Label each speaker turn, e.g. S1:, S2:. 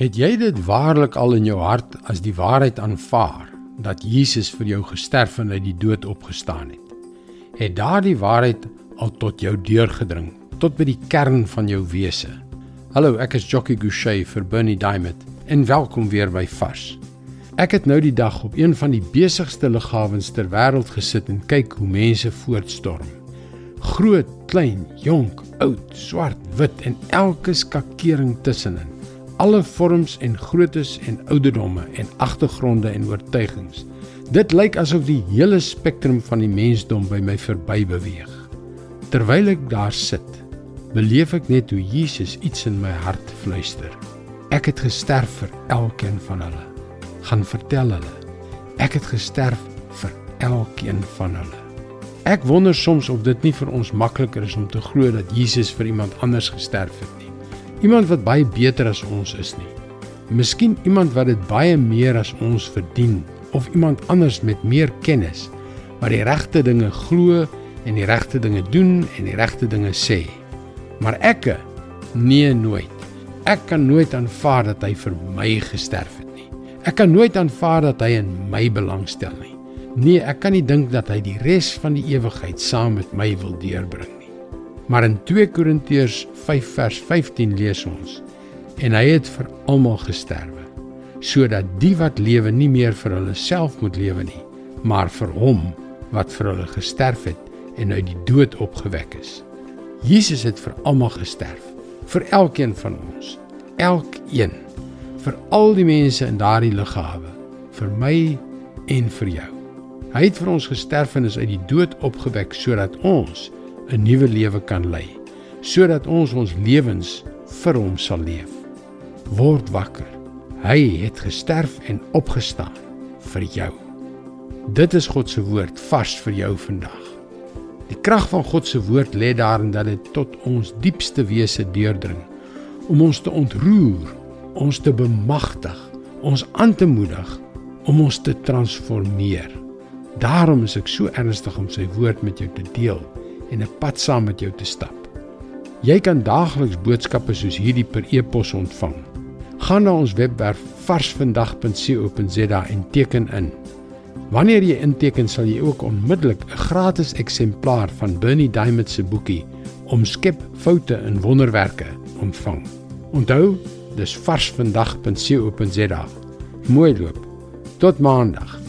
S1: Het jy dit waarlik al in jou hart as die waarheid aanvaar dat Jesus vir jou gesterf en uit die dood opgestaan het? Het daardie waarheid al tot jou deurgedring, tot by die kern van jou wese? Hallo, ek is Jockey Gouchee vir Bernie Diamond en welkom weer by Vars. Ek het nou die dag op een van die besigste lughawens ter wêreld gesit en kyk hoe mense voortstorm. Groot, klein, jonk, oud, swart, wit en elke skakering tussenin alle vorms en groottes en ouderdomme en agtergronde en oortuigings. Dit lyk asof die hele spektrum van die mensdom by my verby beweeg. Terwyl ek daar sit, beleef ek net hoe Jesus iets in my hart fluister. Ek het gesterf vir elkeen van hulle. Gaan vertel hulle. Ek het gesterf vir elkeen van hulle. Ek wonder soms of dit nie vir ons makliker is om te glo dat Jesus vir iemand anders gesterf het nie. Iemand wat baie beter as ons is nie. Miskien iemand wat dit baie meer as ons verdien of iemand anders met meer kennis wat die regte dinge glo en die regte dinge doen en die regte dinge sê. Maar ek nee nooit. Ek kan nooit aanvaar dat hy vir my gesterf het nie. Ek kan nooit aanvaar dat hy in my belangstel nie. Nee, ek kan nie dink dat hy die res van die ewigheid saam met my wil deurbring. Maar in 2 Korintiërs 5 vers 15 lees ons: En hy het vir almal gesterwe, sodat die wat lewe nie meer vir hulle self moet lewe nie, maar vir hom wat vir hulle gesterf het en uit die dood opgewek is. Jesus het vir almal gesterf, vir elkeen van ons, elkeen, vir al die mense in daardie lughawe, vir my en vir jou. Hy het vir ons gesterf en is uit die dood opgewek sodat ons 'n nuwe lewe kan lei, sodat ons ons lewens vir hom sal leef. Word wakker. Hy het gesterf en opgestaan vir jou. Dit is God se woord vars vir jou vandag. Die krag van God se woord lê daarin dat dit tot ons diepste wese deurdring om ons te ontroer, ons te bemagtig, ons aan te moedig om ons te transformeer. Daarom is ek so ernstig om sy woord met jou te deel en 'n pad saam met jou te stap. Jy kan daagliks boodskappe soos hierdie per e-pos ontvang. Gaan na ons webwerf varsvandag.co.za en teken in. Wanneer jy inteken, sal jy ook onmiddellik 'n gratis eksemplaar van Bernie Diamond se boekie Omskep foute in wonderwerke ontvang. Onthou, dis varsvandag.co.za. Mooi loop. Tot maandag.